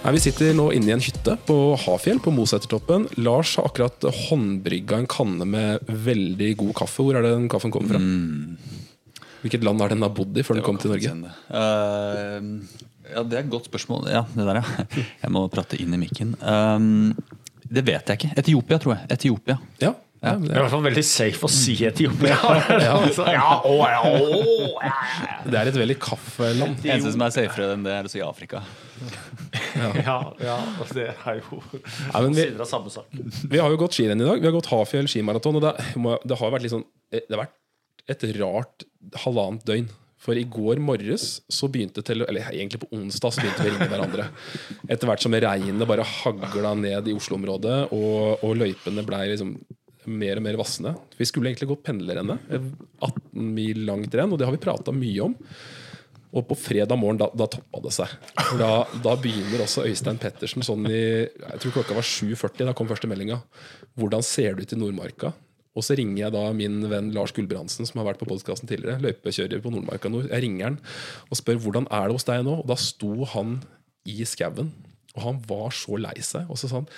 Nei, Vi sitter nå inne i en hytte på Hafjell på Mosetertoppen. Lars har akkurat håndbrygga en kanne med veldig god kaffe. Hvor er det den kaffen kommer fra? Hvilket land har den har bodd i før den kom til Norge? Uh, ja, Det er et godt spørsmål. Ja, det der, ja. Jeg må prate inn i mikken. Um, det vet jeg ikke. Etiopia, tror jeg. Etiopia. Ja, ja, Det er i hvert fall veldig safe å si Etiopia. Ja, å, ja, å, ja, ja. det er et veldig kaffeland. Det eneste som er safere enn det, er å si Afrika. Ja, ja, det er jo men vi- sider av samme sak. Vi har jo gått skirenn i dag. Vi har gått Hafjell skimaraton. Og det, det har vært sånn Det har vært et rart halvannet døgn. For i går morges så begynte tele, Eller egentlig på onsdag så begynte vi å ringe hverandre. Etter hvert som regnet bare hagla ned i Oslo-området, og, og løypene blei liksom mer og mer vassende. Vi skulle egentlig gått pendlerrennet. 18 mil langt renn, og det har vi prata mye om. Og på fredag morgen, da, da toppa det seg. Da, da begynner også Øystein Pettersen sånn i Jeg tror klokka var 7.40, da kom første meldinga. Hvordan ser det ut i Nordmarka? Og så ringer jeg da min venn Lars Gulbrandsen, som har vært på podkasten tidligere. Løypekjører på Nordmarka Nord. Jeg ringer han og spør hvordan er det hos deg nå. Og da sto han i skauen, og han var så lei seg. Og så sa han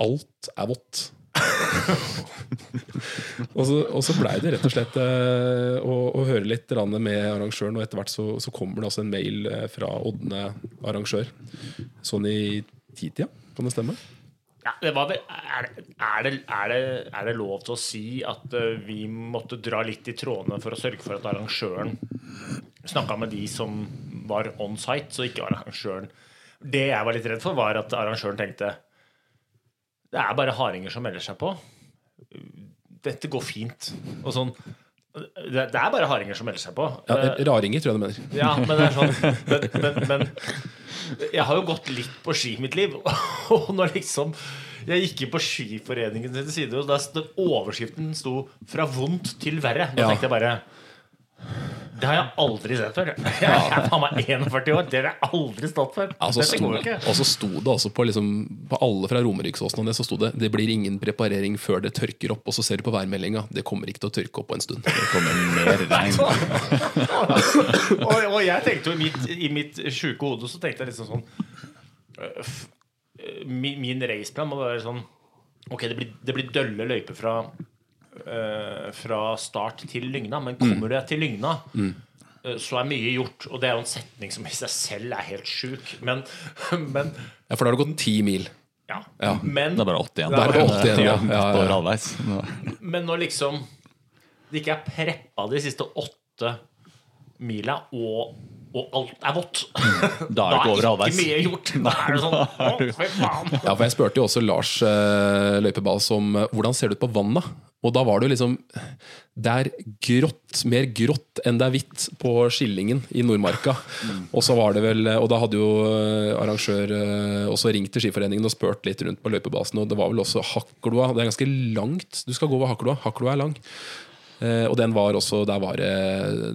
alt er vått. og så, og så blei det rett og slett eh, å, å høre litt med arrangøren, og etter hvert så, så kommer det også en mail eh, fra Ådne arrangør. Sånn i titida, kan det stemme? Ja, det vel, er, det, er, det, er det lov til å si at eh, vi måtte dra litt i trådene for å sørge for at arrangøren snakka med de som var on site, så ikke arrangøren Det jeg var litt redd for, var at arrangøren tenkte Det er bare hardinger som melder seg på. Dette går fint. Og sånn Det, det er bare hardinger som melder seg på. Ja, Eh, raringer, tror jeg du mener. ja, men det er sånn Men, men, men jeg har jo gått litt på ski i mitt liv. Og når liksom Jeg gikk inn på Skiforeningen sin side, og da overskriften sto 'Fra vondt til verre'. Da Ja. tenkte jeg bare Det har jeg aldri sett før. Jeg er faen meg 41 år. Det har jeg aldri stått for. Altså, så Dette går jo ikke. og så sto det også på, liksom, på alle fra Romeriksåsen og det, så sto det 'Det blir ingen preparering før det tørker opp'. Og så ser du på værmeldinga. Det kommer ikke til å tørke opp på en stund. Det kommer mer regn. og, og jeg tenkte jo i mitt, i mitt sjuke hode så tenkte jeg liksom sånn øh, f- øh, Min, min raceplan må være sånn Ok, det blir, det blir dølle løyper fra øh, Fra start til Lygna Men kommer du deg til Lygna øh, Så er mye gjort Og det er jo en setning som i seg selv er helt sjuk Men, men Ja, For da har du gått ti mil. ja. Ja. Men, Det er bare 80 igjen. Da er det 80 igjen, ja. Ja, Ja, ja. halvveis. men når liksom Det ikke er preppa de siste åtte Mila Og, og alt er vått Da er det ikke over halvveis. ikke mye gjort Da er det sånn, å fy faen Ja, for Jeg spurte jo også Lars eh, Løypeball om eh, hvordan ser det ut på vannet. Og da var det jo liksom Det er grått, mer grått enn det er hvitt på Skillingen i Nordmarka. Og så var det vel Og da hadde jo eh, arrangør eh, også ringt til Skiforeningen og spurt litt rundt på løypebasen, og det var vel også Hakloa. Det er ganske langt du skal gå ved Hakloa. Hakloa er lang. Eh, og den var også Der var det,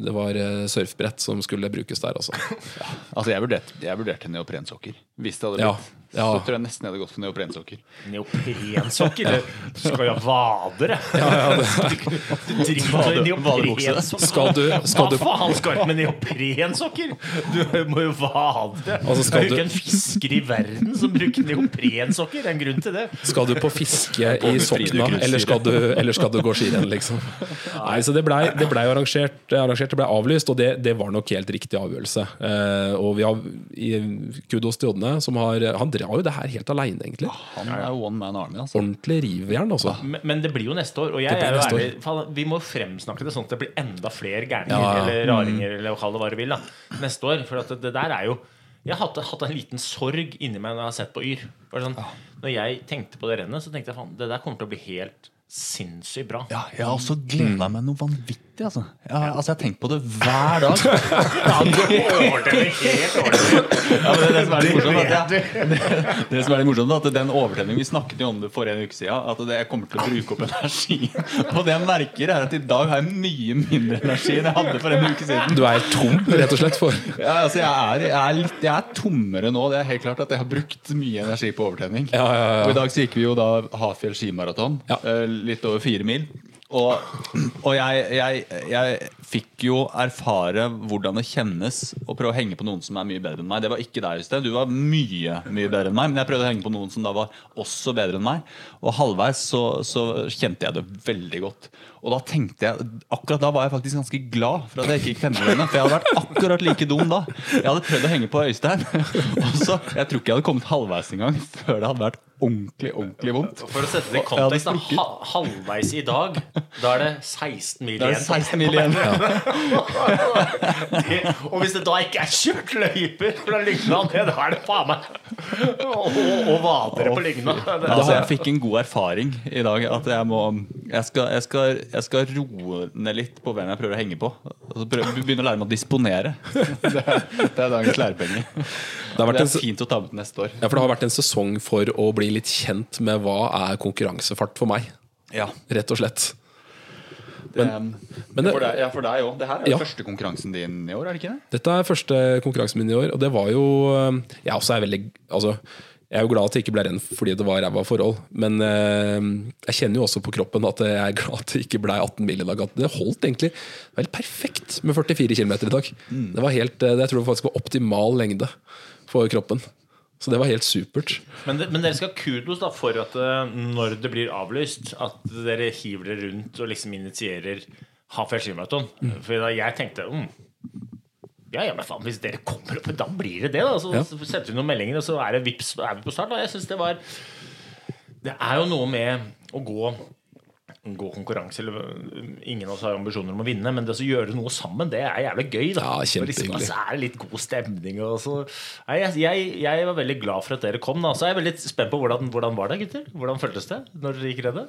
det var surfbrett som skulle brukes der, altså. Altså, jeg vurderte, jeg vurderte neoprensokker. Hvis det hadde Ja, blitt. ja. Så tror jeg nesten jeg hadde gått for neoprensokker. Neoprensokker? Du skal jo ha vadere. Du driver med neoprensokker. Skal du- skal du- Hva faen skal du med neoprensokker? Du må jo vade. Altså, det er jo du- ikke en fisker i verden som bruker neoprensokker. Det er en grunn til det. Skal du på fiske På i Sokna, eller skal du, eller skal du gå skirenn, liksom? Nei, så Det blei det ble arrangert, arrangert, det ble avlyst, og det, det var nok helt riktig avgjørelse. Eh, og vi har i, kudos til Odne, som har Han drar drar jo det her helt aleine, egentlig. Han er jo one man army. Altså. Ordentlig rivjern, altså. Men, men det blir jo neste år. Og jeg er jo ærlig faen, Vi må fremsnakke det sånn at det blir enda flere gærninger Ja, ja. eller raringer eller kall det hva du vil da neste år. For at det, det der er jo Jeg har hatt, hatt en liten sorg inni meg når jeg har sett på Yr. Sånn, Når jeg tenkte på det rennet, så tenkte jeg faen, det der kommer til å bli helt sinnssykt bra. Ja, jeg har også gleda meg noe vanvittig. Altså. Jeg, altså, jeg har tenkt på det hver dag. Ja, det, det, som er litt morsomt, at jeg, det, det som er litt morsomt, at den overtenningen Vi snakket jo om det for en uke siden. At det, jeg kommer til å bruke opp energi. Og det jeg merker, er at i dag har jeg mye mindre energi enn jeg hadde for en uke siden. Du er tom, rett og slett. For. Ja, altså, jeg, er, jeg, er litt, jeg er tommere nå. Det er helt klart at jeg har brukt mye energi på overtenning. Ja, ja, ja. Og i dag så gikk vi jo da Hafjell skimaraton. Ja. eh, Litt over fire mil. Og, og jeg, jeg, jeg fikk jo erfare hvordan det kjennes å prøve å henge på noen som er mye bedre enn meg. Det var ikke deg, Øystein. Du var mye mye bedre enn meg. Men jeg prøvde å henge på noen som da var også bedre enn meg. Og halvveis så, så kjente jeg det veldig godt. Og da tenkte jeg Akkurat da var jeg faktisk ganske glad for at jeg ikke gikk femmerlønnet. For jeg hadde vært akkurat like dum da. Jeg hadde prøvd å henge på Øystein. Og så, Jeg tror ikke jeg hadde kommet halvveis engang før det hadde vært ordentlig, ordentlig vondt. For å sette det i kontekst, da, halvveis i dag, da er det 16 mil Da er det igjen. 16 mil igjen. Det, og hvis det da ikke er kjørt løyper fra Lygna ned, da er det faen meg Og, og vadere på Lygna. Altså, jeg fikk en god erfaring i dag. At jeg må Jeg skal, jeg skal, jeg skal roe ned litt på hvem jeg prøver å henge på. Altså, begynne å lære meg å disponere. Det er, det er dagens lærepenge. Det har vært Det en, er fint å ta med til neste år. ja, for det har vært en sesong for å bli litt kjent med hva er konkurransefart for meg. Ja, Rett og slett. Det, men det- for deg, ja, for deg òg. Det her er jo Ja. første konkurransen din i år, er det ikke det? Dette er første konkurransen min i år, og det var jo øh, Jeg også er veldig Altså, jeg er jo glad at det ikke ble renn fordi det var ræva forhold, men eh, jeg kjenner jo også på kroppen at jeg er glad at det ikke ble 18 mil i dag. Det holdt egentlig det helt perfekt med 44 km i dag. Det var helt, øh, Jeg tror det faktisk var optimal lengde for kroppen. Så det var helt supert. men, det, men dere skal ha kudos da for at eh, når det blir avlyst, at dere hiver dere rundt og liksom initierer Hafjell skimaraton. For da jeg tenkte mm, ja, ja, men faen, hvis dere kommer opp, da blir det det. da Så Ja. så sendte vi noen meldinger, og så er det vips, er vi på start. Da. Jeg synes Det var Det er jo noe med å gå Gå konkurranse eller Ingen av oss har ambisjoner om å vinne, men det å gjøre noe sammen, det er jævlig gøy. da Ja, liksom, altså, er det litt god stemning. Og så. Nei, jeg, jeg, jeg var veldig glad for at dere kom. Da. Så er jeg veldig spent på hvordan, hvordan var det, gutter? Hvordan føltes det når dere gikk redde?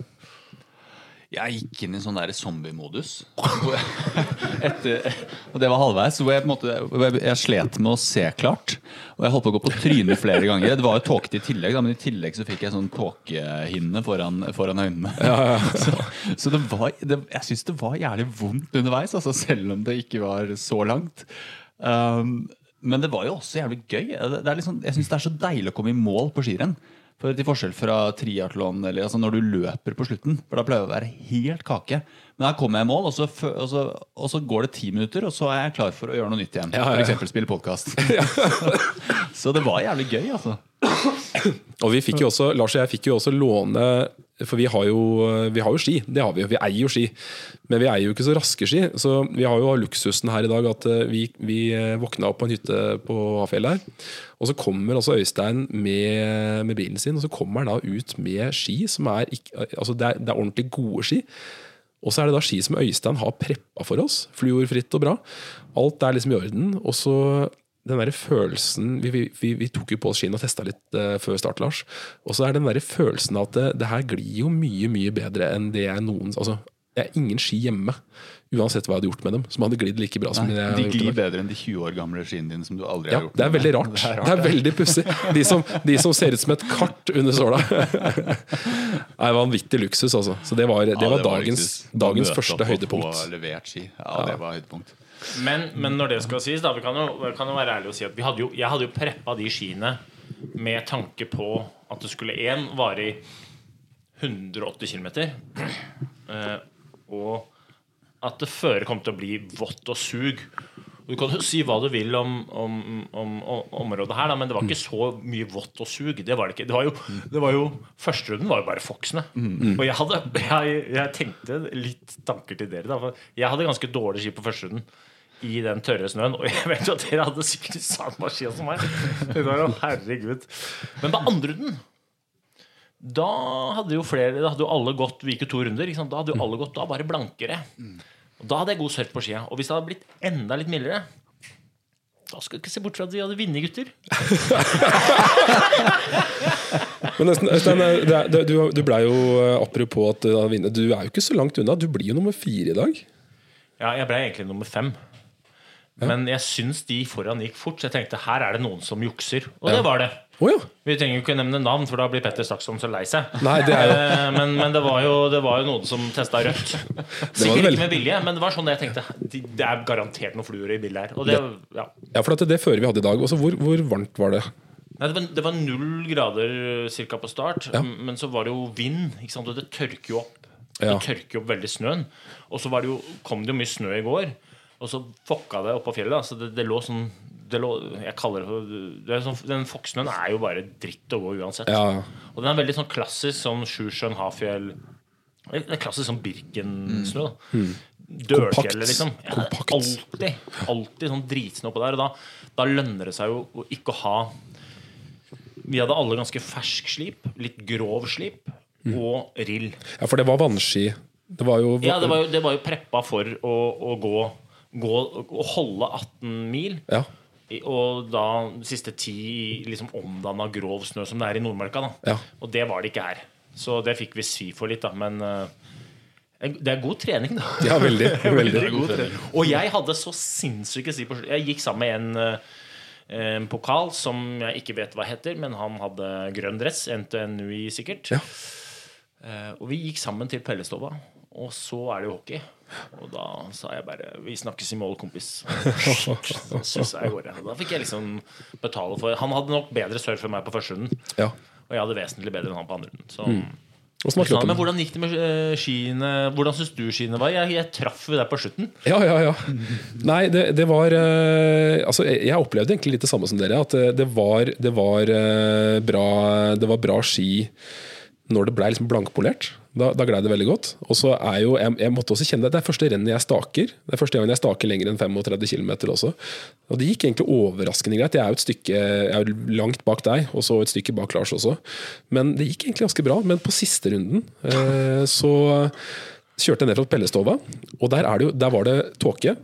Jeg gikk inn i sånn der zombie-modus. Og det var halvveis. Hvor jeg, på en måte, jeg, jeg slet med å se klart. Og jeg holdt på å gå på trynet flere ganger. Det var jo tåkete i tillegg, da, men i tillegg så fikk jeg sånn tåkehinne foran, foran øynene. Så, så det var, det, jeg syns det var jævlig vondt underveis, altså, selv om det ikke var så langt. Um, men det var jo også jævlig gøy. Det, det er liksom, jeg syns det er så deilig å komme i mål på skirenn. For Til forskjell fra triatlon, eller altså når du løper på slutten. For da pleier det å være helt kake. Men her kommer jeg i mål, og så, og, så, og så går det ti minutter, og så er jeg klar for å gjøre noe nytt igjen. Ja, ja, ja. F.eks. spille podkast. så det var jævlig gøy, altså. Og vi fikk jo også, Lars og jeg fikk jo også låne For vi har, jo, vi har jo ski. Det har vi jo. Vi eier jo ski. Men vi eier jo ikke så raske ski. Så vi har jo luksusen her i dag at eh, vi, vi eh, våkna opp på en hytte på Hafjell her. Og så kommer altså Øystein med, med bilen sin, og så kommer han da ut med ski som er altså det er, det er ordentlig gode ski. Og så er det da ski som Øystein har preppa for oss. Fluorfritt og bra. Alt er liksom i orden. Og så den der følelsen Vi, vi, vi, tok jo på oss skiene og testa litt uh, før start, Lars. Og så er den der følelsen at det, det her glir jo mye, mye bedre enn det jeg noen Altså, det er ingen ski hjemme, uansett hva jeg hadde gjort med dem, som hadde glidd like bra som det jeg De glir bedre enn de 20 år gamle skiene dine som du aldri Ja, har gjort det er veldig rart. Det er Det er veldig pussig. De, som- de som ser ut som et kart under såla. Er vanvittig luksus, altså. Så det var, det Ja, var dagens, dagens første høydepunkt. Ja, det var høydepunkt. Men, men når det skal sies, da Vi kan jo, vi kan jo være ærlige og si at hadde jo, jeg hadde jo preppa de skiene med tanke på at det skulle én vare i 180 km. Eh, og at det føre kom til å bli vått og sug. Du kan jo si hva du vil om, om, om, om området her, da, men det var ikke så mye vått og sug. Det var det ikke. Det var jo, det var jo Førsterunden var jo bare foksene. Og jeg, hadde, jeg, jeg tenkte litt tanker til dere. Da, jeg hadde ganske dårlig ski på førsterunden. I den tørre snøen. Og jeg vet jo at dere hadde sikkert samme skia som meg. Var herregud Men på andre runden da hadde jo flere Da hadde jo alle gått Vi gikk jo to runder. Da hadde jo alle gått da bare blankere. Og Da hadde jeg god surf på skia. Og hvis det hadde blitt enda litt mildere da skal du ikke se bort fra at vi hadde vunnet, gutter. Men Øystein, du, du ble jo eh, apropos at du har vunnet, Du er jo ikke så langt unna. Du blir jo nummer fire i dag. Ja, jeg ble egentlig nummer fem. Men jeg syns de foran gikk fort, så jeg tenkte her er det noen som jukser. Og det var det. Oh, ja. Vi trenger jo ikke nevne navn, for da blir Petter Saksson så lei seg. Nei, det er jo Eh, Men, men det, var jo, det var jo noen som testa rødt. Sikkert vel- ikke med vilje, men det var sånn jeg tenkte. Det er garantert noen fluer i bildet her. Og det, ja. Ja, for det, det føret vi hadde i dag. Også, hvor, hvor varmt var det? Nei, det, var, det var null grader cirka på start, Ja. men så var det jo vind. Og det tørker jo opp. Ja. Det tørker jo opp veldig snøen. Og så var det jo, kom det jo mye snø i går, og så fokka det oppå fjellet. Da. Så det, det lå sånn det lå, jeg kaller det, det sånn, Den fokksnøen er jo bare dritt å gå uansett. Ja. Og den er veldig sånn klassisk sånn Sjusjøen, Hafjell Det er klassisk sånn Birken-snø. da. Dørfjellet, Kompakt. liksom. Ja, Kompakt. alltid, alltid sånn dritsnø oppå der. Og da, da lønner det seg jo å ikke ha Vi hadde alle ganske fersk slip, litt grov slip, og rill. ja, for det var vannski. Det var jo Ja, det var jo, det var jo preppa for å, å gå, gå holde 18 mil. Ja. I- Og da siste ti liksom omdanna grov snø, som det er i Nordmarka. Ja. Og det var det ikke her. Så det fikk vi svi for litt, da. Men eh, det er god trening, da. Ja, veldig. veldig. god trening. Og jeg hadde så sinnssyke svi på Jeg gikk sammen med en, eh, en pokal som jeg ikke vet hva heter, men han hadde grønn dress. NTNUI, sikkert. Ja. Eh, og vi gikk sammen til Pellestova, og så er det jo hockey. Og da sa jeg bare 'Vi snakkes i mål, kompis'. Så susa jeg av gårde. Da fikk jeg liksom betale for Han hadde nok bedre surf enn meg på første runden, Ja. og jeg hadde vesentlig bedre enn han på andre runden. Så mm. men hvordan gikk det med eh, skiene? Hvordan syns du skiene var? Jeg, jeg traff jo deg på slutten. Ja, ja, ja. Nei, det, det var eh, Altså, jeg opplevde egentlig litt det samme som dere. At eh, det var, det var, bra, det var bra ski når det ble liksom blankpolert. Da, da gled det veldig godt. Og så er jo, jeg, jeg måtte også kjenne det. Det er første rennet jeg staker. Det er første gangen jeg staker lenger enn 35 km også. Og det gikk egentlig overraskende greit. Jeg er jo et stykke jeg er langt bak deg, og så et stykke bak Lars også. Men det gikk egentlig ganske bra. Men på siste runden eh, så kjørte jeg ned fra Pellestova, og der, er jo, der var det tåke.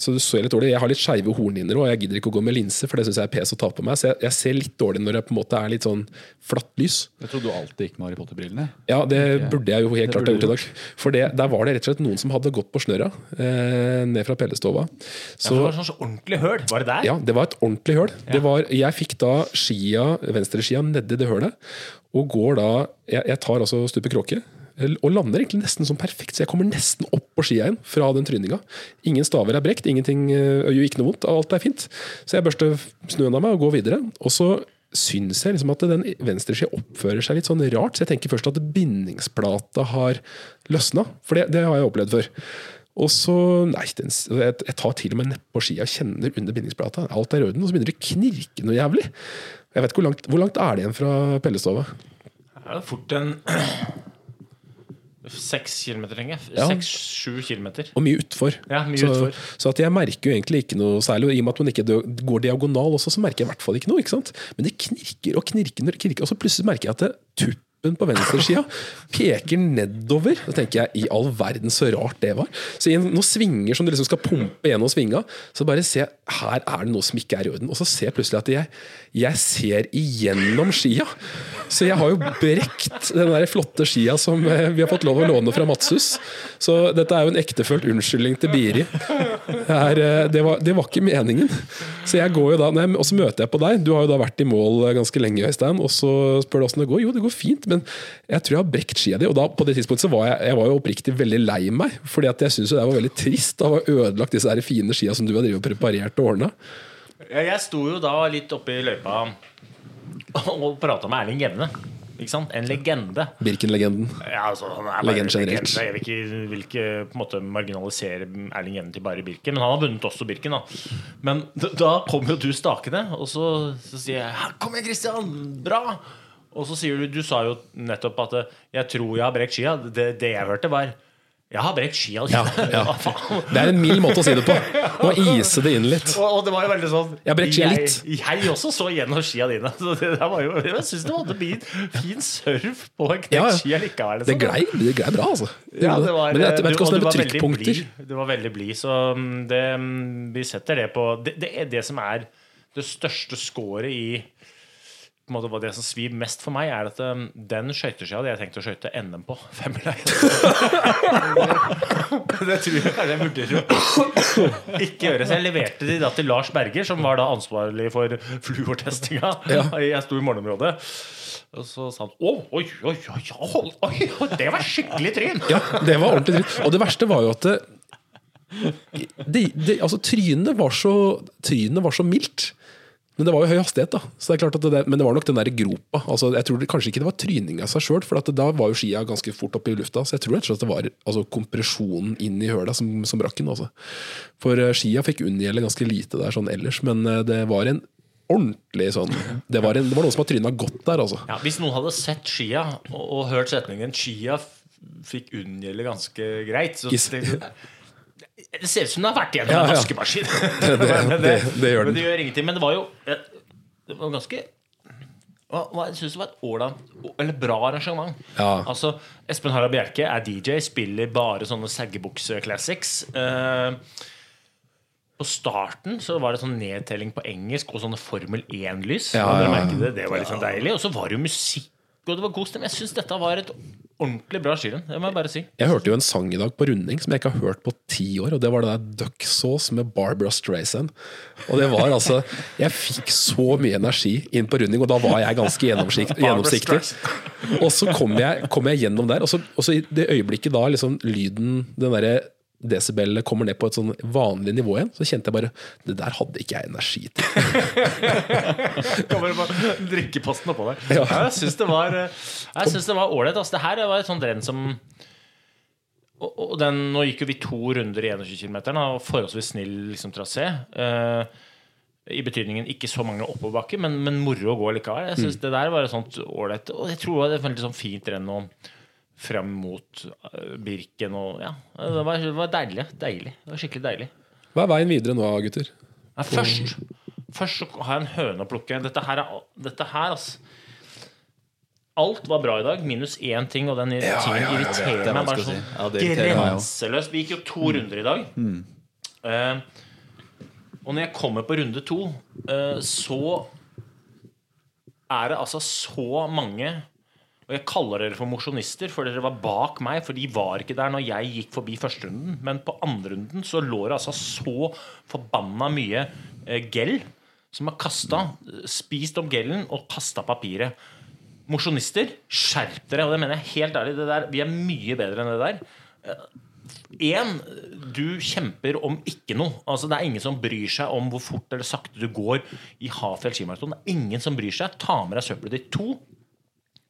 Så du ser litt dårlig. Jeg har litt skeive hornhinner, og jeg gidder ikke å gå med linse, for det syns jeg er pes å ta på meg. Så jeg, jeg ser litt dårlig når det på en måte er litt sånn flatt lys. Jeg trodde du alltid gikk med Harry Potter-brillene. Ja, det burde jeg jo helt Det klart ha gjort i dag. For det, der var det rett og slett noen som hadde gått på snørra eh, ned fra Pellestova. Ja, det var sånn så ordentlig høl. Var det der? ja, det var et ordentlig høl. Det var, jeg fikk da skia, venstreskia nedi det hølet, og går da Jeg, jeg tar altså stupet kråke. Og lander egentlig nesten sånn perfekt, så jeg kommer nesten opp på skia igjen fra den tryninga. Ingen staver er brekt, ingenting gjør ikke noe vondt, alt er fint. Så jeg børster snøen av meg og går videre. Og så syns jeg liksom at den venstreskia oppfører seg litt sånn rart, så jeg tenker først at bindingsplata har løsna, for det, det har jeg opplevd før. Og så, nei, den, jeg, jeg tar til og med nedpå skia og kjenner under bindingsplata. Alt er i orden, og så begynner det å knirke noe jævlig. Jeg vet ikke Hvor langt, hvor langt er det igjen fra Pellestova? Det er det fort en Seks kilometer, tenker jeg. Seks-sju kilometer. Og mye utfor. Ja, mye så, utfor. så at jeg merker jo egentlig ikke noe særlig. I og med at man ikke går diagonal også, så merker jeg i hvert fall ikke noe. ikke sant? Men det knirker og knirker, og knirker, og så plutselig merker jeg at det, tuppen på venstresida peker nedover. Da tenker jeg i all verden så rart det var. Så i noen svinger som du liksom skal pumpe gjennom svinga, så bare se her er det noe som ikke er i orden. Og så ser jeg plutselig at jeg, jeg ser igjennom skia. Så jeg har jo brekt den der flotte skia som eh, vi har fått lov å låne fra Madshus. Så dette er jo en ektefølt unnskyldning til Biri. Det, eh, det, var, det var ikke meningen. Så jeg går jo da, Og så møter jeg på deg. Du har jo da vært i mål eh, ganske lenge, Øystein. Og så spør du åssen det går. Jo, det går fint, men jeg tror jeg har brekt skia di. Og da på det tidspunktet så var jeg, jeg var jo oppriktig veldig lei meg. Fordi at jeg syns det var veldig trist å ha ødelagt disse der fine skia som du har drevet og preparert og ordna. Jeg sto jo da litt oppe i løypa og prata med Erling Jevne. En legende. Birken-legenden. Ja, altså, han Legende generelt. Jeg vil ikke, vil ikke måte marginalisere Erling Jevne til bare Birken, men han har vunnet også Birken. Da. Men da kommer jo du stakende, og så, så sier jeg «Ja, 'Kom igjen, Christian! Bra!' Og så sier du Du sa jo nettopp at eh, 'jeg tror jeg har brekt skia'. Det, det jeg hørte, var Jeg har brekt skia Ja, ja. Det er en mild måte å si det på. Må ise det inn litt. Og, det var jo veldig sånn Jeg har brekt skia litt. Jeg, jeg også så gjennom skia dine. Så det det var jo, jeg syns det bli en fin surf på en knekt Ja, ja. ski likevel. Det liksom. glei, det glei bra, altså. Ja, det var, Men jeg vet ikke åssen det er med trykkpunkter. Du var veldig blid, så mm, det, mm, vi setter det på Det, det er det som er det største scoret i på en måte, det som svir mest for meg, er at um, den skøyteskia hadde jeg tenkt å skøyte NM på. Femmila. det tror jeg kanskje jeg vurderer å ikke gjøre. Så jeg leverte de da til Lars Berger, som var da ansvarlig for fluortestinga. Jeg sto i morgenområdet. Og så sa han Å, oi, oi, oi, oi, oi, oi, det var skikkelig tryn! Ja, det var ordentlig tryn. Og det verste var jo at det, det, det, altså, trynet var så Trynet var så mildt. Men det var jo høy hastighet, da. Så det er klart at det, men det var nok den der gropa. Altså, jeg tror det, Kanskje ikke det var tryninga seg sjøl, for at da var jo skia ganske fort oppe i lufta. Så jeg tror rett og slett det var altså, kompresjonen inn i høla som, som brakk den. Altså. For eh, skia fikk unngjelde ganske lite der sånn ellers, men eh, det var en ordentlig sånn Det var, en, det var noen som har tryna godt der, altså. Ja, hvis noen hadde sett skia og, og hørt setningen 'Skia fikk unngjelde ganske greit', så det ser ut som den har vært gjennom Ja, en vaskemaskin. det- Men det- det gjør den. Men det gjør ingenting. Men det var jo Det var ganske jeg synes det var et ålreit eller bra arrangement. Ja. Altså, Espen Harald Bjerke er DJ, spiller bare sånne saggebukse-classics. Eh, på starten så var det sånn nedtelling på engelsk og sånne Formel 1-lys. Ja, ja, ja. det, det var litt sånn deilig. Og så var det jo musikk, og det var god stemning. Jeg syns dette var et ordentlig bra skirenn. Det må jeg bare si. Jeg hørte jo en sang i dag på runding som jeg ikke har hørt på ti år, og det var det der Duck Sauce med Barbara Streisand. Og det var altså Jeg fikk så mye energi inn på runding, og da var jeg ganske gjennomsiktig. Og så kom jeg, kom jeg gjennom der, og så, og så i det øyeblikket da liksom lyden, den derre desibellet kommer ned på et sånn vanlig nivå igjen, så kjente jeg bare Det der hadde ikke jeg energi til. Kommer bare drikkeposten oppå der. Ja. Jeg syns det var Jeg synes det var ålreit. Altså, det her var et sånt renn som og, og den, Nå gikk jo vi to runder i 21 km, og forholdsvis snill liksom, trasé. Uh, I betydningen ikke så mange oppoverbakker, men, men moro å gå likevel. Jeg synes det der var et sånt ålreit Og jeg tror det var et veldig sånn fint renn å frem mot eh, Birken og Ja. Det var, det var deilig. Deilig. Det var skikkelig deilig. Hva er veien videre nå, gutter? Nei, først, først så har jeg en høne å plukke. Dette her, er, dette her altså. Alt var bra i dag, minus én ting, og den tingen ja, irriterer er meg bare sånn si. Ja, grenseløst. Vi gikk jo to runder i dag. Eh, og når jeg kommer på runde to, uh, så er det altså så mange Og jeg kaller dere for mosjonister, for dere var bak meg. For de var ikke der når jeg gikk forbi førsterunden. Men på andrerunden så lå det altså så forbanna mye eh, gel som har kasta, spist opp gelen og kasta papiret. Mosjonister, skjerp dere! Og det mener jeg helt ærlig. Der, vi er mye bedre enn det der. Én, du kjemper om ikke noe. Altså Det er ingen som bryr seg om hvor fort eller sakte du går i Hafjell skimaraton. Det er ingen som bryr seg. Ta med deg søppelet ditt. To,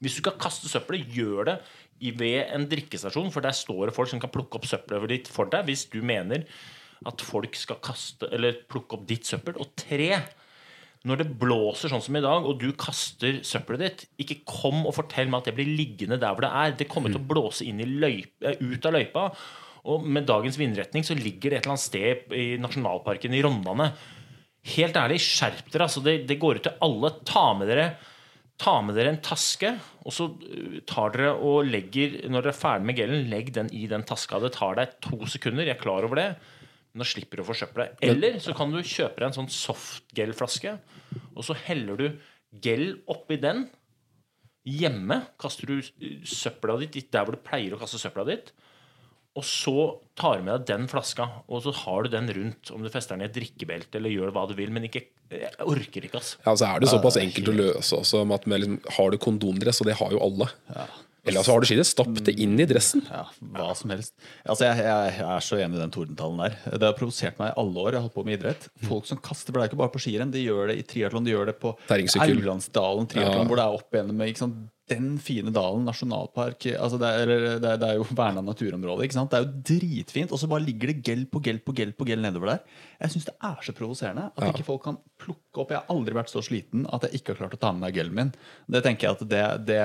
hvis du skal kaste søppelet, gjør det ved en drikkestasjon, for der står det folk som kan plukke opp søppelet ditt for deg hvis du mener at folk skal kaste eller plukke opp ditt søppel. Og tre, når det blåser sånn som i dag, og du kaster søppelet ditt, ikke kom og fortell meg at det blir liggende der hvor det er. Det kommer til å blåse inn i løype, eh, ut av løypa. Og med dagens vindretning så ligger det et eller annet sted i nasjonalparken i Rondane. Helt ærlig, skjerp dere. Altså, det, det går ut til alle. Ta med dere Ta med dere en taske, og så uh, tar dere og legger Når dere er ferdig med gelen, legg den i den taska. Det tar deg to sekunder. Jeg er klar over det. Men da slipper du å forsøple. Eller så kan du kjøpe deg en sånn softgel-flaske, og så heller du gel oppi den. Hjemme kaster du uh, søpla ditt der hvor du pleier å kaste søpla ditt. Og så tar du med deg den flaska, og så har du den rundt. Om du fester den i et drikkebelte eller gjør hva du vil. Men ikke Jeg orker ikke, altså. Ja, så er det såpass enkelt å løse også, med at med liksom, har du kondomdress, og det har jo alle. Eller så har du skiene. stapp det inn i dressen. Ja, hva som helst. Altså, jeg, jeg, jeg er så enig i den tordentalen der. Det har provosert meg i alle år. Jeg har holdt på med idrett. Folk som kaster, for det er ikke bare på skirenn. De gjør det i triatlon, de gjør det på. Aurlandsdalen triatlon, Ja. hvor det er opp igjennom den fine dalen, nasjonalpark altså det, er, det, er, det er jo verna naturområde. ikke sant? Det er jo dritfint, og så bare ligger det gel på gel på gel på gel nedover der. Jeg syns det er så provoserende at ikke folk kan plukke opp Jeg har aldri vært så sliten at jeg ikke har klart å ta med meg gelen min. Det tenker jeg at det, det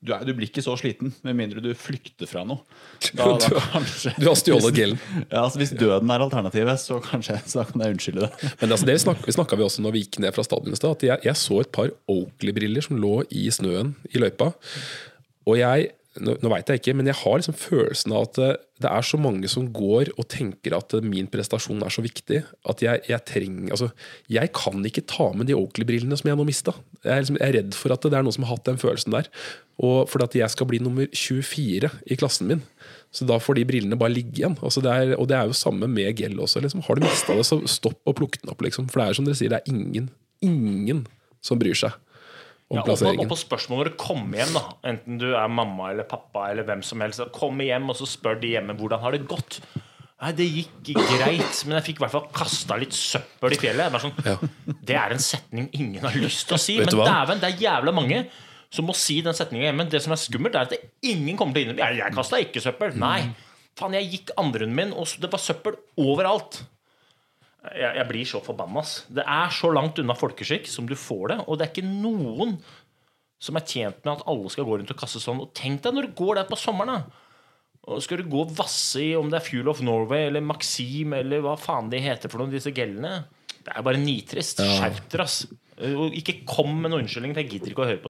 du, er, du blir ikke så sliten med mindre du flykter fra noe. Da, da, kanskje, Du har stjålet gillen. Ja, altså Hvis døden er alternativet, så kanskje så kan jeg unnskylde det. Men altså, det vi snakka vi også når vi gikk ned fra stadion i stad, jeg, jeg så et par Oakley-briller som lå i snøen i løypa. Og jeg nå, nå vet jeg ikke, men jeg har liksom følelsen av at det, det er så mange som går og tenker at min prestasjon er så viktig at jeg, jeg trenger Altså, jeg kan ikke ta med de Oakley-brillene som jeg nå mista. Jeg, er liksom, jeg er redd for at det er noen som har hatt den følelsen der. Og fordi at jeg skal bli nummer 24 i klassen min. Så da får de brillene bare ligge igjen. Altså det er, og det er jo samme med gel også. Liksom. Har du mista det, så stopp og plukk den opp. Liksom. For det er som dere sier, det er ingen, ingen som bryr seg Ja, og, på, og på spørsmål når du kommer hjem, da enten du er mamma eller pappa, eller hvem som helst, kom hjem og så spør de hjemme hvordan har det gått. Nei, Det gikk greit, men jeg fikk i hvert fall kasta litt søppel i fjellet. Sånn, Det er en setning ingen har lyst til å si. Men dæven, det er jævla mange som må si den setningen hjemme. Det som er skummelt, er at det ingen kommer til å innrømme Jeg, jeg kasta ikke søppel. Nei. Faen, jeg gikk andrerunden min, og det var søppel overalt. Jeg, jeg blir så forbanna. Det er så langt unna folkeskikk som du får det. Og det er ikke noen som er tjent med at alle skal gå rundt og kaste sånn. Og tenk deg når du går der på sommeren, da. Og skal du gå og vasse i om det er Fuel of Norway eller Maxim eller hva faen de heter for noen, disse gellene. Det er bare nitrist. Skjerp dere, ass. Og ikke kom med noen unnskyldning, for jeg gidder ikke å høre på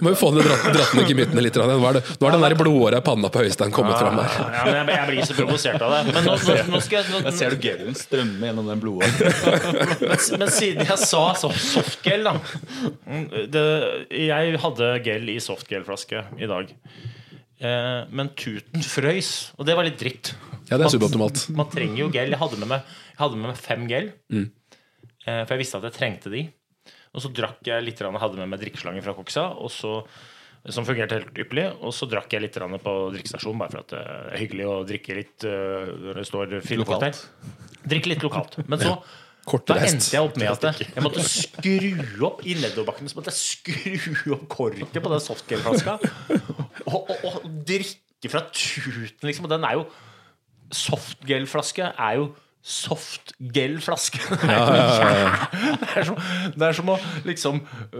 Må jo få ned dratt, dratt ned gemyttene litt. Nå er, det, nå er den der blodåra i panna på Øystein kommet fram her. Ja, men jeg, jeg blir så provosert av det. Men nå, nå, nå skal jeg nå, Der ser du gelen strømme gjennom den blodåra. men, men siden jeg sa så softgel, da det, Jeg hadde gel i softgel-flaske i dag. Eh, men tuten frøys, og det var litt dritt. Ja, det er suboptimalt. Man trenger jo gel. Jeg hadde med meg, hadde med meg fem gel. Mm. Eh, for jeg visste at jeg trengte de. Og så drakk jeg litt, grann, hadde med meg drikkeslanger fra Koksa, og så, som fungerte helt ypperlig. Og så drakk jeg litt på drikkestasjonen, bare for at det er hyggelig å drikke litt eh, det står filmcocktail. Drikke litt lokalt. Men så da endte jeg opp med at jeg måtte skru opp i nedoverbakken. Så måtte jeg skru opp korket på den softgel-flaska. Og, og, og drikke fra tuten, liksom. Og den er jo Softgel-flaske er jo softgel-flaske. Det, jo jæv- det, som- det er som å liksom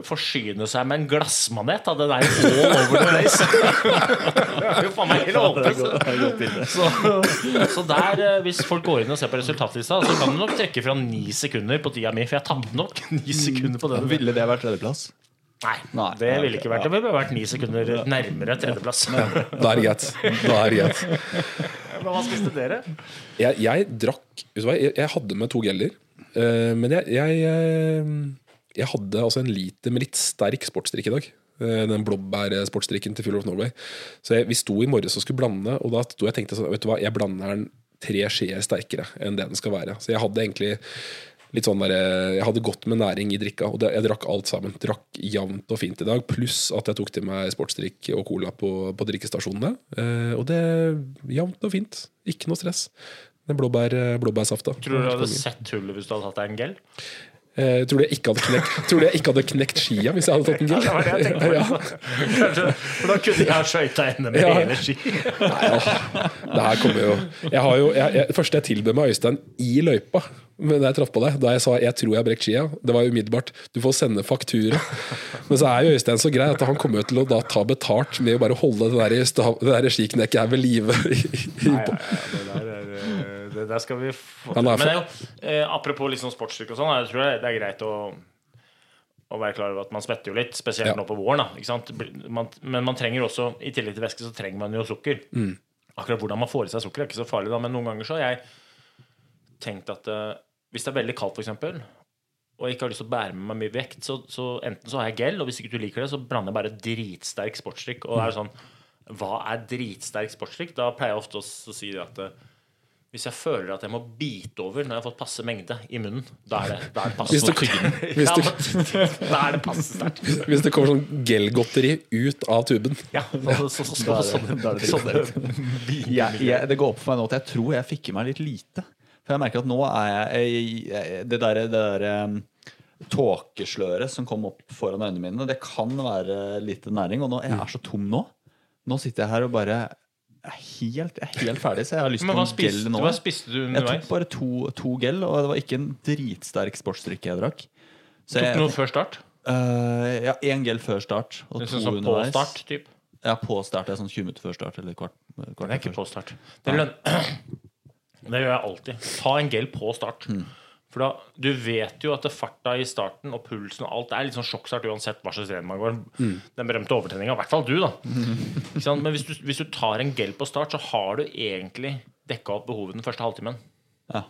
forsyne seg med en glassmanet. Da. Den er jo all over the place. Det er jo faen meg helt håpløst. Så, så der, eh, hvis folk går inn og ser på resultatlista, så kan du nok trekke fra ni sekunder på tida mi. For jeg tapte nok ni sekunder på den. Ville det vært tredjeplass? Nei, Nei. det ville ikke vært det. ville vært ni sekunder nærmere tredjeplass. Da er det greit. Da er det greit. Hva spiste dere? Jeg, jeg drakk vet du hva, jeg, jeg hadde med to geller. Uh, men jeg, jeg, eh, jeg hadde altså en liter med litt sterk sportsdrikk i dag. Eh, den blåbærsportsdrikken til Fuel of Norway. Så jeg, vi sto i morges og skulle blande, og da sto jeg og tenkte sånn Vet du hva, jeg blander den tre skjeer sterkere enn det den skal være. Så jeg hadde egentlig litt sånn der, eh, Jeg hadde godt med næring i drikka, og det, jeg drakk alt sammen. Drakk jevnt og fint i dag, pluss at jeg tok til meg sportsdrikk og cola på, på drikkestasjonene. Eh, og det jevnt og fint. Ikke noe stress. Den blåbær, blåbærsafta. Tror du du hadde sett hullet hvis du hadde hatt deg en gel? Eh, tror du jeg ikke hadde knekt, tror du jeg ikke hadde knekt skia hvis jeg hadde tatt en gel? Det var det jeg på. Ja. Kanskje, for da kunne jeg skøyta henne med Ja. hele ski. Nei, ja. det her kommer jo Jeg har jo jeg, jeg, Det første jeg tilbød meg Øystein i løypa Men da jeg traff på deg, da jeg sa jeg tror jeg har brekt skia, det var umiddelbart Du får sende faktura. Men så er jo Øystein så grei at han kommer til å da ta betalt med å bare holde det der, stav- det der skiknekket her ved live. i- i- Nei, ja, ja, det der, eh, det der skal vi få til. Men det er jo, eh, apropos liksom sportsdrikk og sånn, jeg tror det er greit å å være klar over at man svetter jo litt, spesielt Ja. nå på våren. Man, Men man trenger også, i tillegg til væske, så trenger man jo sukker. Mm. Akkurat hvordan man får i seg sukker, er ikke så farlig, da, men noen ganger så har jeg tenkt at eh, hvis det er veldig kaldt, f.eks., og jeg ikke har lyst til å bære med meg mye vekt, så, så enten så har jeg gel, og hvis ikke du liker det, så blander jeg bare dritsterk sportsdrikk. Og er det sånn Hva er dritsterk sportsdrikk? Da pleier jeg ofte å si at eh, hvis jeg føler at jeg må bite over når jeg har fått passe mengde i munnen, da er det, da er det passe Hvis du- hvis du- ja, Da er det passe sterkt. Hvis det kommer sånn gelgodteri ut av tuben. Ja, så, så, så, så, sånne, det jeg, jeg, Det går opp for meg nå at jeg tror jeg fikk i meg litt lite. For jeg merker at nå er jeg, Det derre der, tåkesløret som kom opp foran øynene mine, det kan være lite næring. Og nå, jeg er så tom nå. Nå sitter jeg her og bare er helt, jeg er helt ferdig, så jeg har lyst på en spiste, gel nå. hva spiste du underveis? Jeg tok bare to, to gel, og det var ikke en dritsterk sportsdrikke jeg drakk. Så Tok du noe før start? Uh, ja, én gel før start og to Sånn underveis. på start, typ? Ja, på start. Det er sånn 20 minutter før start. Eller kvart, kvart Det er ikke på start. Det, løn... det gjør jeg alltid. Ta en gel på start. Mm. For da, Du vet jo at farta i starten og pulsen og alt det er litt sånn sjokkstart uansett hva slags renn man går. Mm. Den berømte overtenninga. I hvert fall du, da. Sant? Men hvis du, hvis du tar en gel på start, så har du egentlig dekka opp behovet den første halvtimen. Ja.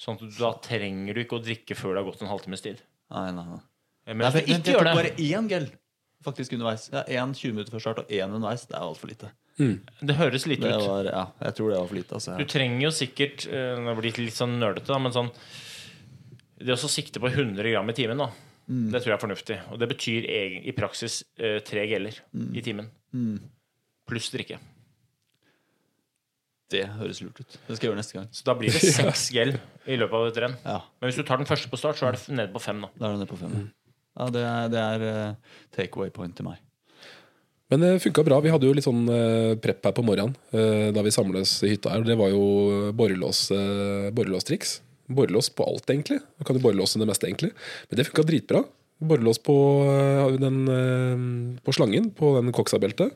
Sånn at Da trenger du ikke å drikke før det har gått en halvtimes tid. Nei, nei, nei. Men Nei, for ikke gjør det bare én gel faktisk underveis. Ja, Én 20 minutter før start og én underveis. Det er altfor lite. Det høres lite Det ut. var, ja, jeg tror det var for lite. Altså. Du trenger jo sikkert eh, Det blir litt sånn nerdete, da, men sånn Det å sikte på 100 gram i timen, da, det tror jeg er fornuftig. Og det betyr egen- i praksis eh, tre geller i timen. Pluss drikke. Det høres lurt ut. Det skal jeg gjøre neste gang. Så da blir det seks gell i løpet av et renn. Ja, Men hvis du tar den første på start, så er det nede på fem. nå. Da er det nede på fem. Ja, det er, det er eh, take-away point til meg. Men det funka bra. Vi hadde jo litt sånn prepp prep her på morgenen eh, da vi samles i hytta her. Det var jo borrelås, eh, borrelåstriks. Borrelås på alt, egentlig. Du kan jo borrelåse det meste, egentlig. Men det funka dritbra. Borrelås på, eh, den, eh, på slangen, på den coxa-beltet.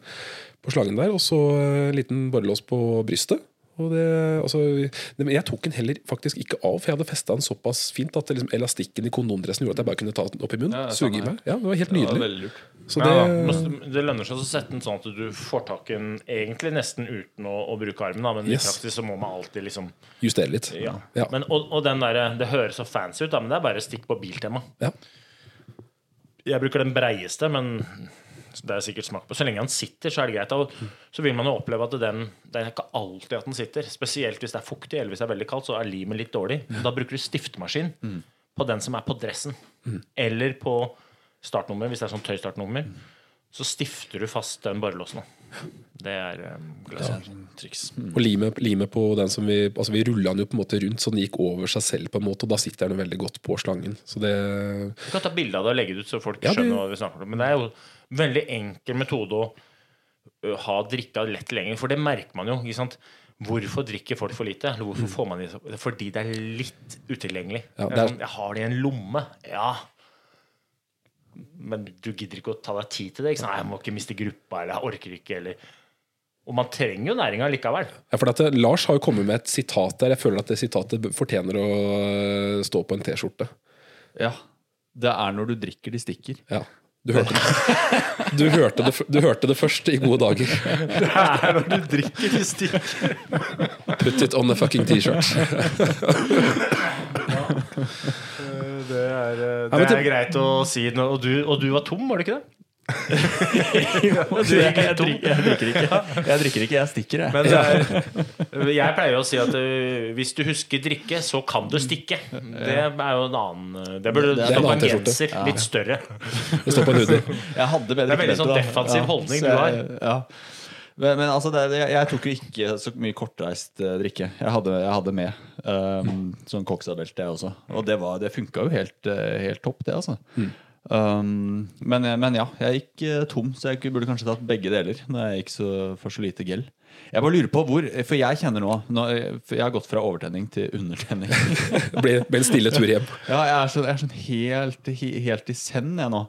På slangen der, og så eh, en liten borrelås på brystet. Og det, altså, det, jeg tok den heller faktisk ikke av, for jeg hadde festa den såpass fint at liksom, elastikken i kondomdressen gjorde at jeg bare kunne ta den opp i munnen. Ja, suge i meg. Ja, det var helt nydelig. lurt. Så det, ja, det lønner seg å sette den sånn at du får tak i den egentlig nesten uten å, å bruke armen. Da. Men Yes. i praksis så må man alltid liksom justere litt. Ja. Ja. Men, og, og den der, Det høres så fancy ut, da, men det er bare stikk på biltema. Ja. Jeg bruker den breieste, men det er sikkert smak på. Så lenge den sitter, så er det greit. Og så vil man jo oppleve at den Det er ikke alltid at den sitter. Spesielt hvis det er fuktig eller hvis det er veldig kaldt, så er limet litt dårlig. Da bruker du stiftemaskin på den som er på dressen. Eller på startnummeret, hvis det er sånn tøystartnummer. Så stifter du fast den borrelåsen. Det er um, triks. Og limet, lime på den som vi Altså vi rulla den jo på en måte rundt, så den gikk over seg selv, på en måte og da sitter den veldig godt på slangen. Så det Du kan ta bilde av det og legge det ut, så folk Ja, det- skjønner hva vi snakker om. Men det er jo en veldig enkel metode å ha drikka lett lenger, for det merker man jo. ikke sant? Hvorfor drikker folk for lite? Hvorfor får man det? Fordi det er litt utilgjengelig. Ja, Det er er- sånn, jeg har det i en lomme. Ja. Men du gidder ikke å ta deg tid til det. Ikke sant? Nei, jeg må ikke miste gruppa, eller jeg orker ikke, eller Og man trenger jo næringa likevel. Ja, for at eh, Lars har jo kommet med et sitat der. Jeg føler at det sitatet fortjener å eh, stå på en T-skjorte. Ja. Det er når du drikker de stikker. Ja. Du hørte det. Du hørte det, du hørte det først i gode dager. Det er når du drikker de stikker. Put it on the fucking T-shirt. Det er, det Ja, er greit å si. Og du, og du var tom, var du ikke det? Du, jeg, jeg, drikker, jeg drikker ikke. Jeg drikker ikke, jeg stikker, jeg. Men er, jeg pleier å si at øh, hvis du husker drikke, så kan du stikke. Det er jo en annen øh, Det burde stå på en genser. Litt større. Det står på en hoodie. Jeg hadde bedre Det er veldig sånn defensiv holdning du jeg- Ja. Men, men altså, det, jeg, jeg tok jo ikke så mye kortreist uh, drikke. Jeg hadde, jeg hadde med um, sånn Coxa-belte, jeg også. Og det, var- det funka jo helt, eh, helt topp, det, altså. Um, men, men ja, jeg gikk uh, tom, så jeg burde kanskje tatt begge deler. Når jeg gikk så, for så lite gel. Jeg bare lurer på hvor For jeg kjenner nå, nå for Jeg har gått fra overtenning til undertenning. Det ble en stille tur hjem. Ja, jeg er sånn, jeg er sånn helt, he- helt i send, jeg nå.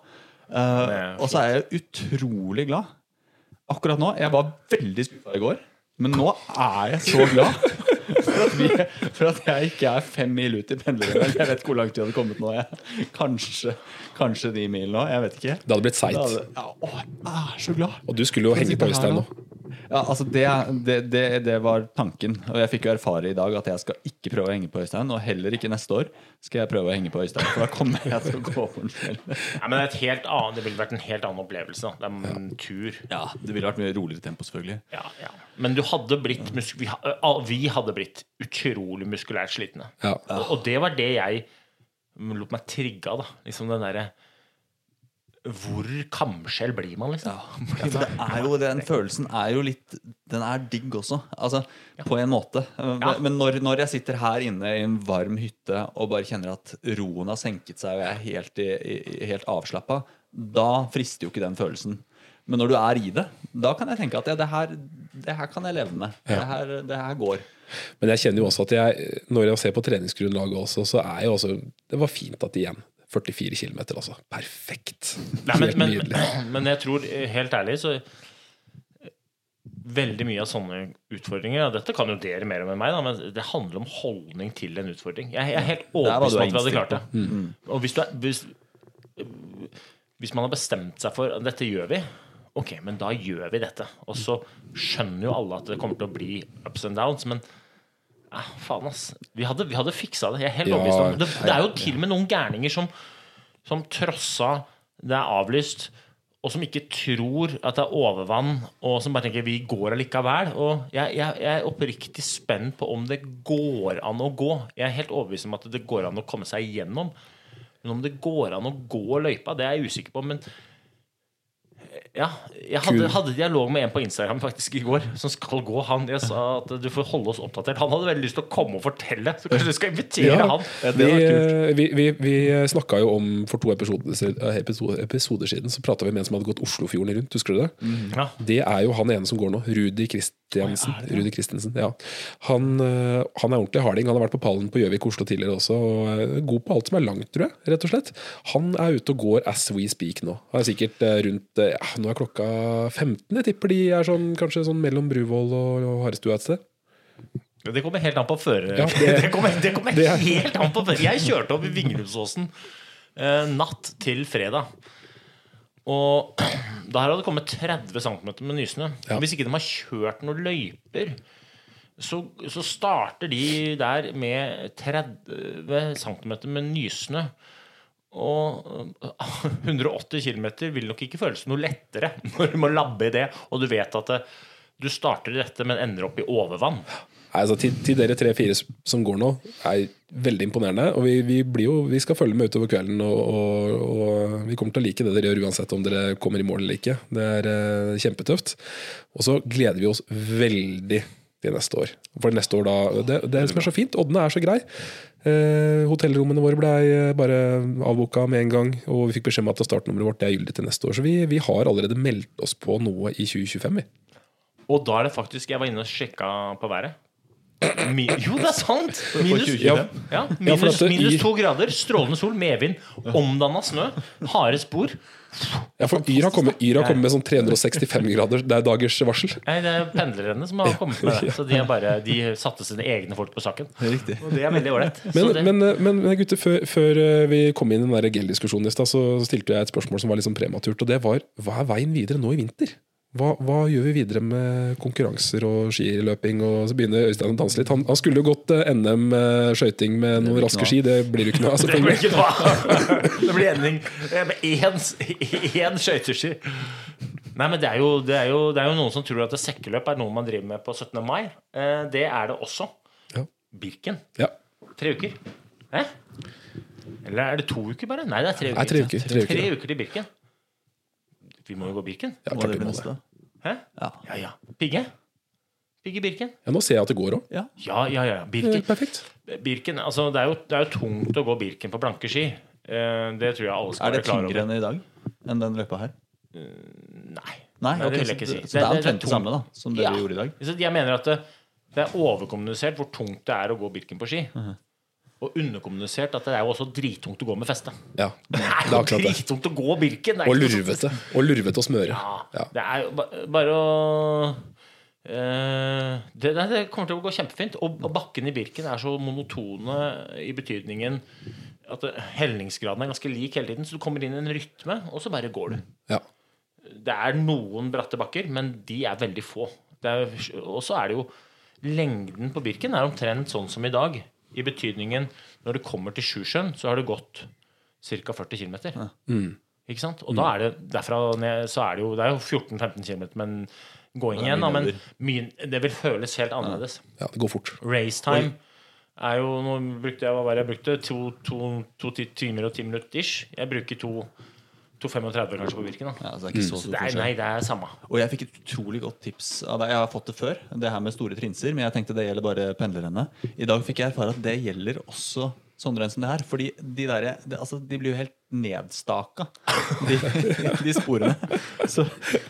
Eh, er og så er jeg utrolig glad. Akkurat nå. Jeg var veldig skuffa i går, men nå er jeg så glad. For at, vi, for at jeg ikke er fem mil ut i pendleren. Jeg vet ikke hvor langt vi hadde kommet nå. Jeg. Kanskje, kanskje de mil nå. Jeg vet ikke. Det hadde blitt seigt. Ja, å, jeg er så glad. Og du skulle jo henge på Øystein nå. Ja, altså det, det, det, det var tanken. Og jeg fikk jo erfare i dag at jeg skal ikke prøve å henge på Øystein. Og heller ikke neste år skal jeg prøve å henge på Øystein. For da kommer jeg til å gå på den selv Ja, men det, er et helt annet, det ville vært en helt annen opplevelse. Det er en tur. Ja, det ville vært mye roligere tempo, selvfølgelig. Ja, ja. Men du hadde blitt vi, vi hadde blitt utrolig muskulært slitne. Ja. Og, og det var det jeg lot meg trigge av. Liksom den derre Hvor kamskjell blir man, liksom? Ja, for det er jo, Den følelsen er jo litt Den er digg også. Altså, På en måte. Ja. Men når, når jeg sitter her inne i en varm hytte og bare kjenner at roen har senket seg, og jeg er helt, i, helt avslappa, da frister jo ikke den følelsen. Men når du er i det, da kan jeg tenke at ja, det, her, det her kan jeg leve med. Det, her, det her går. Men jeg kjenner jo også at jeg, når jeg ser på treningsgrunnlaget også, så er jo også Det var fint at igjen 44 km, altså. Perfekt. Nei, men, Helt men, nydelig. men jeg tror, eh, helt ærlig, så eh, Veldig mye av sånne utfordringer ja, Dette kan jo dere mer om enn meg, da, men det handler om holdning til en utfordring. Jeg, jeg er helt er overbevist om at vi hadde klart det. Og hvis, du er, hvis, hvis man har bestemt seg for at dette gjør vi, ok, men da gjør vi dette. Og så skjønner jo alle at det kommer til å bli ups and downs, men ja, faen, ass. Vi hadde, vi hadde fiksa det. Jeg er helt Ja, overbevist om det. Det er jo til og med noen gærninger som, som trossa det er avlyst, og som ikke tror at det er overvann, og som bare tenker vi går allikevel. Og jeg, jeg, jeg er oppriktig spent på om det går an å gå. Jeg er helt overbevist om at det går an å komme seg igjennom. Men om det går an å gå løypa, det er jeg usikker på. Men ja, jeg hadde, hadde dialog med en på Instagram faktisk i går som skal gå. Han jeg sa at du får holde oss oppdatert. Han hadde veldig lyst til å komme og fortelle, så kanskje du skal invitere Ja. han. Vi, eh, vi, vi, vi snakka jo om for to episoder, episoder, episoder siden Så prata vi med en som hadde gått Oslofjorden rundt. Husker du det? Ja. Det er jo han ene som går nå. Rudi Christiansen. Rudi Christensen, ja. han, eh, han er ordentlig harding. Han har vært på pallen på Gjøvik Oslo tidligere også. Og er god på alt som er langt, tror jeg. rett og slett Han er ute og går as we speak nå. Han er sikkert eh, rundt eh, ja, Nå er klokka 15. Jeg tipper de er sånn, kanskje sånn mellom Bruvoll og, og Harestua et sted. Det kommer helt an på føre... Ja, det, det- kommer, det kommer det helt an på føre. Jeg kjørte opp i Vingrumsåsen eh, natt til fredag. Og da hadde det kommet 30 cm med nysnø. Ja. Hvis ikke de har kjørt noen løyper, så, så starter de der med 30 cm med nysnø. Og eh, 180 km vil nok ikke føles noe lettere når du må labbe i det, og du vet at du starter i dette, men ender opp i overvann. Altså, til, til dere tre-fire som går nå, er veldig imponerende. Og vi, vi, jo, vi skal følge med utover kvelden, og, og, og vi kommer til å like det dere gjør uansett om dere kommer i mål eller ikke. Det er eh, kjempetøft. Og så gleder vi oss veldig til neste år. For neste år da, det, det som er så fint, Oddene er så grei. Eh, hotellrommene våre ble bare avboka med en gang, og vi fikk beskjed om at startnummeret vårt er gyldig til neste år. Så vi, vi har allerede meldt oss på noe i 2025. Vi. Og da er det faktisk Jeg var inne og sjekka på været. Mi, jo, det er sant! Minus, ja, Ja, minus, minus to grader, strålende sol, medvind, omdanna snø, harde spor. Ja, for Yr har kommet, Yr har kommet med sånn 365 grader det er dagers varsel. Nei, det er pendlerne som har kommet med det. Så de, er bare, de satte sine egne folk på saken. Riktig. Og det er veldig ålreit. Men, det- men, men, men gutter, før, før eh, vi kom inn i den der GEL-diskusjonen i stad, så stilte jeg et spørsmål som var litt sånn prematurt. Og det var hva er veien videre nå i vinter? Hva, hva gjør vi videre med konkurranser og skiløping? Og så begynner Øystein å danse litt. Han, han skulle jo gått eh, NM eh, skøyting med noen raske noe. ski. Det blir jo ikke noe av, det blir ikke noe av. Det blir ending med én, én skøyteski. Nei, men det er, jo, det, er jo, det er jo noen som tror at sekkeløp er noe man driver med på 17. mai. Eh, Det er det også. Ja. Birken. Ja. Tre uker. Hæ? Eller er det to uker, bare? Nei, det er tre uker. Nei, tre uker, tre uker, Tre uker til Birken. Vi må jo gå Birken. Ja, klart vi må det. Hæ? Ja. Ja, ja. Pigge? Pigge Birken? Ja, nå ser jeg at det går òg. Ja, ja, ja. ja. Birken. Perfekt. Birken altså, det, er jo, det er jo tungt å gå Birken på blanke ski. Eh, det tror jeg alle skal være klar over. Er det tyngre enn i dag? Enn den løypa her? Nei. Nei, Nei, okay, det vil jeg ikke si. det- Så det er omtrent det samme da som dere Ja. gjorde i dag? Jeg mener at det, det er overkommunisert hvor tungt det er å gå Birken på ski. Mhm. Og underkommunisert at det er jo også drittungt å gå med feste. Ja, Det er det jo er drittungt å gå Birken! Og lurvete. Og lurvete å smøre. Ja, Ja. Det er jo bare å eh, det, det kommer til å gå kjempefint. Og bakken i Birken er så monotone i betydningen at helningsgraden er ganske lik hele tiden. Så du kommer inn i en rytme, og så bare går du. Ja. Det er noen bratte bakker, men de er veldig få. Og så er det jo Lengden på Birken er omtrent sånn som i dag. I betydningen når du kommer til Sjusjøen, så har du gått ca. 40 km. Ikke sant? Og da er det derfra ned så er det jo Det er jo 14-15 km, men gåing igjen, da. Men mye mye, det vil føles helt annerledes. ja, det går fort. Racetime er jo Nå brukte jeg hva var det jeg brukte? To, to, to ti- timer og ti minutter ish. Jeg bruker to 2,35 kanskje på Birken. da Ja, så det er ikke så Så stor det er, forskjell. nei, det er samme. Og jeg fikk et utrolig godt tips av deg. Jeg har fått det før, det her med store trinser. Men jeg tenkte det gjelder bare pendlerne. I dag fikk jeg erfare at det gjelder også sånne renn som det her. Fordi de der, de, altså, de blir jo helt nedstaka, de, de sporene. Så,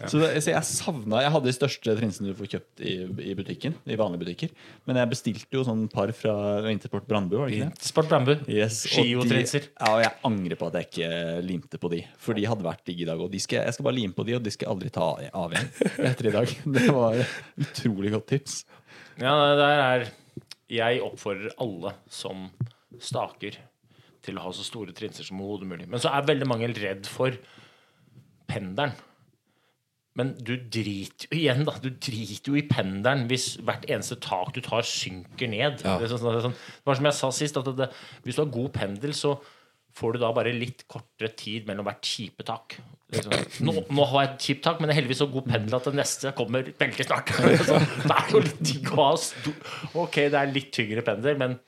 så, det, så jeg savna Jeg hadde de største trinsene du får kjøpt i, i butikken. I vanlige butikker. Men jeg bestilte jo sånn par fra Intersport Brandbu. var det ikke det? Sport Brandbu, Yes, og Skiotrinser. Ja, og jeg angrer på at jeg ikke limte på de. For de hadde vært digge i dag. Og de skal, jeg skal bare lime på de, og de skal jeg aldri ta av igjen etter i dag. Det var utrolig godt tips. Ja, det der er Jeg oppfordrer alle som staker, til å ha så store trinser som overhodet mulig. Men så er veldig mange redd for pendelen. Men du driter jo igjen da, du driter jo i pendelen hvis hvert eneste tak du tar, synker ned. Ja. Det, sånn, er sånn, det var som jeg sa sist, at det, hvis du har god pendel, så får du da bare litt kortere tid mellom hvert kjipe tak. Nå, nå har jeg et kjipt tak, men det er heldigvis så god pendel at det neste kommer veldig snart. Så, det er jo litt digg å ha Ok, det er litt tyngre pendel, men.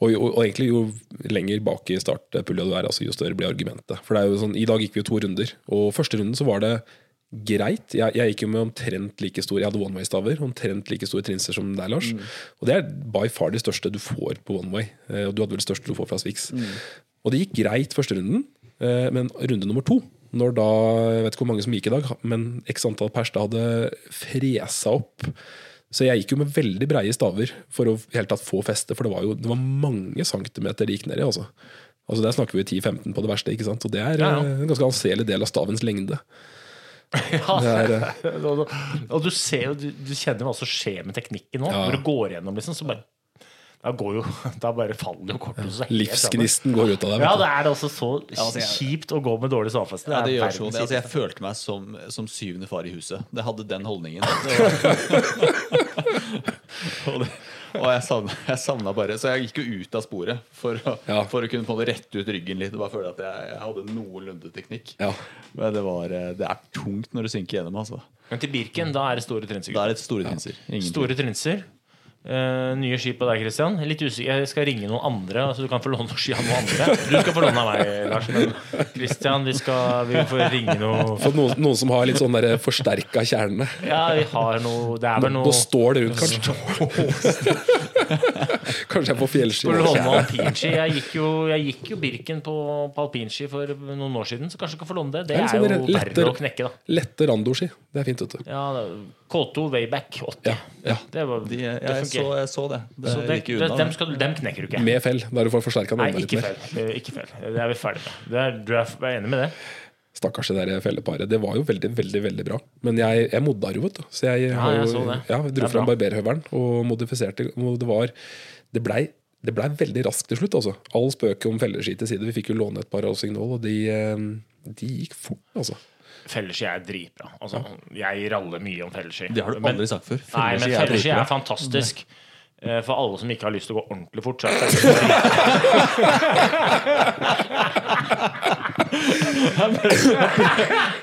Og, og, og egentlig jo lenger bak i startpulja du er, altså, jo større blir argumentet. For det er jo sånn, I dag gikk vi jo to runder, og første runden så var det greit. Jeg, jeg gikk jo med omtrent like stor Jeg hadde one way-staver, omtrent like store trinser som deg, Lars. Og det er by far de største du får på one way. Eh, Og du hadde vel det største du får fra Swix. Og det gikk greit første runden, eh, men runde nummer to når da, Jeg vet ikke hvor mange som gikk i dag, men x antall pers da hadde fresa opp. Så jeg gikk jo med veldig breie staver for å helt tatt få feste, for det var jo det var mange centimeter det gikk ned i. altså. Altså Der snakker vi 10-15 på det verste, ikke sant? og det er Ja, ja. eh, en ganske anselig del av stavens lengde. Ja, er, eh, og, du ser jo, du, du kjenner hva som skjer med teknikken nå. Ja. Når du går gjennom, liksom, så bare Da går jo Da bare faller jo kortet. så livsgnisten går ut av deg. Ja, det er det også så altså, kjipt å gå med dårlig sovefeste. Ja, det gjør så det. Altså, jeg følte meg som, som syvende far i huset. Det hadde den holdningen. Og, det, og jeg savna, jeg savna bare Så jeg gikk jo ut av sporet for å, Ja. for å kunne på rette ut ryggen litt. Og bare føle at jeg, jeg hadde noenlunde teknikk. Ja. Men det, var, eh, det er tungt når du synker gjennom. Altså. Men til Birken, da er det store trinser. Da er det store trinser. Store trinser. Eh, nye ski på deg, Christian. Litt usikker. Jeg skal ringe noen andre, så du kan få låne ski av noen andre. Du skal få låne av meg, Lars. Men Christian, vi skal vi får ringe noe For noen, noen som har litt sånn der forsterka kjerne. Ja, vi har noe Det er vel noe Nå, står det rundt, kanskje. kanskje jeg får fjellski. Alpinski? Jeg gikk jo, jeg gikk jo Birken på, på alpinski for noen år siden, så kanskje du kan få låne det. Det Det er er liksom jo lette- verre å knekke, da. Lette randoski. Det er fint, vet du. Ja, K2 Wayback 80. Ja, ja. Det, var, De, det jeg, så, jeg så det. Det Så det, gikk unna. dem, skal, du- dem knekker du ikke. Med fell, der du får forsterka den Nei, ikke fell. Ikke fell. Det er vi ferdig med. Det er, du er, er enig med det? Stakkars det der felleparet. Det var jo veldig veldig, veldig bra. Men jeg, jeg modda jo, vet du. Så jeg, ja, jeg så. Ja, dro fram barberhøvelen og modifiserte. Og det var Det blei det ble veldig raskt til slutt. altså All spøket om felleski til side. Vi fikk jo låne et par av Signal, og de, eh, de gikk fort, altså. Felleski er dritbra. Altså, jeg raller mye om felleski. Det har du Men- aldri sagt før. Nei, men Felleski er er fantastisk. Nei. For alle som ikke har lyst til å gå ordentlig fort, så er det.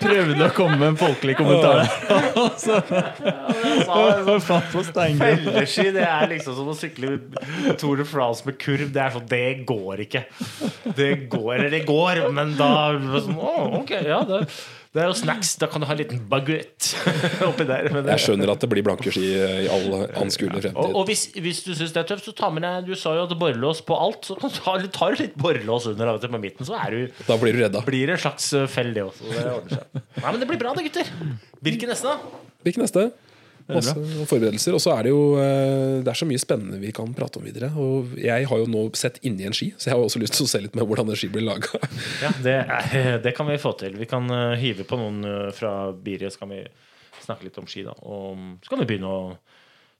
Prøvde å komme med en folkelig kommentar. Altså. Felleski det er liksom som å sykle Tour de France med kurv. Det er sånn, det går ikke. Det går, eller det går, men da sånn, å, ok, ja, det, Det er jo snacks. Da kan du ha en liten baguett oppi der. Jeg skjønner at det blir blanke ski i all anskuelig Og, fremtid. og hvis, hvis du syns det er tøft, så ta med deg Du sa jo at borrelås på alt. Så kan du ta, tar du litt borrelås under av og til på midten, så er du, Da blir du redda. blir det en slags eh, fell, det også. Det ordner seg. Nei, men det blir bra, det, gutter. Birken neste, da? Hvilken neste? Masse forberedelser. Og så er det jo eh, Det er så mye spennende vi kan prate om videre. Og jeg har jo nå sett inni en ski, så jeg har også lyst til å se litt med hvordan en ski blir laga. Ja, det, det kan vi få til. Vi kan eh, hive på noen eh, fra Biri, så kan vi snakke litt om ski. da Og så kan vi begynne å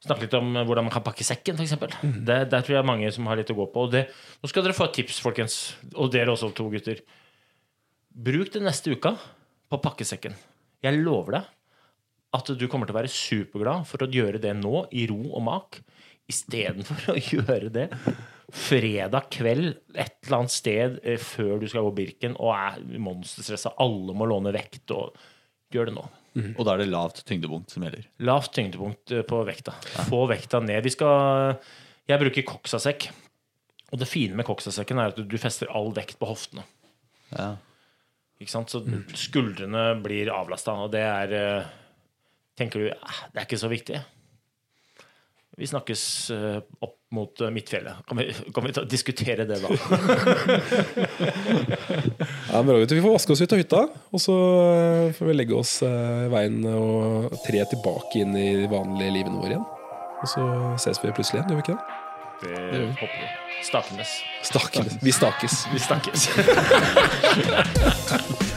snakke litt om hvordan man kan pakke sekken, f.eks. Mm. Det, der tror jeg er mange som har litt å gå på. Og det, nå skal dere få et tips, folkens. Og dere også, to gutter. Bruk det neste uka på pakkesekken. Jeg lover deg at du kommer til å være superglad for å gjøre det nå, i ro og mak, istedenfor å gjøre det fredag kveld et eller annet sted eh, før du skal gå Birken og er monsterstressa. Alle må låne vekt. og Gjør det nå. Og da er det lavt tyngdepunkt som gjelder. Lavt tyngdepunkt eh, på vekta. Få vekta ned. Vi skal, jeg bruker koksasekk. Og det fine med koksasekken er at du fester all vekt på hoftene. Ja. Ikke sant? Så skuldrene blir avlasta, og det er eh, Tenker du "Ah, det er ikke så viktig? Vi snakkes eh, opp mot eh, Midtfjellet. Kan vi, kan vi ta, diskutere det da? Ja, bra. Vi får vaske oss ut av hytta, og så eh, får vi legge oss eh, veien og tre tilbake inn i de vanlige livene våre igjen. Og så ses vi plutselig igjen, gjør vi ikke det? Det håper vi. Stakenes. Stakenes. Vi stakes. Vi snakkes.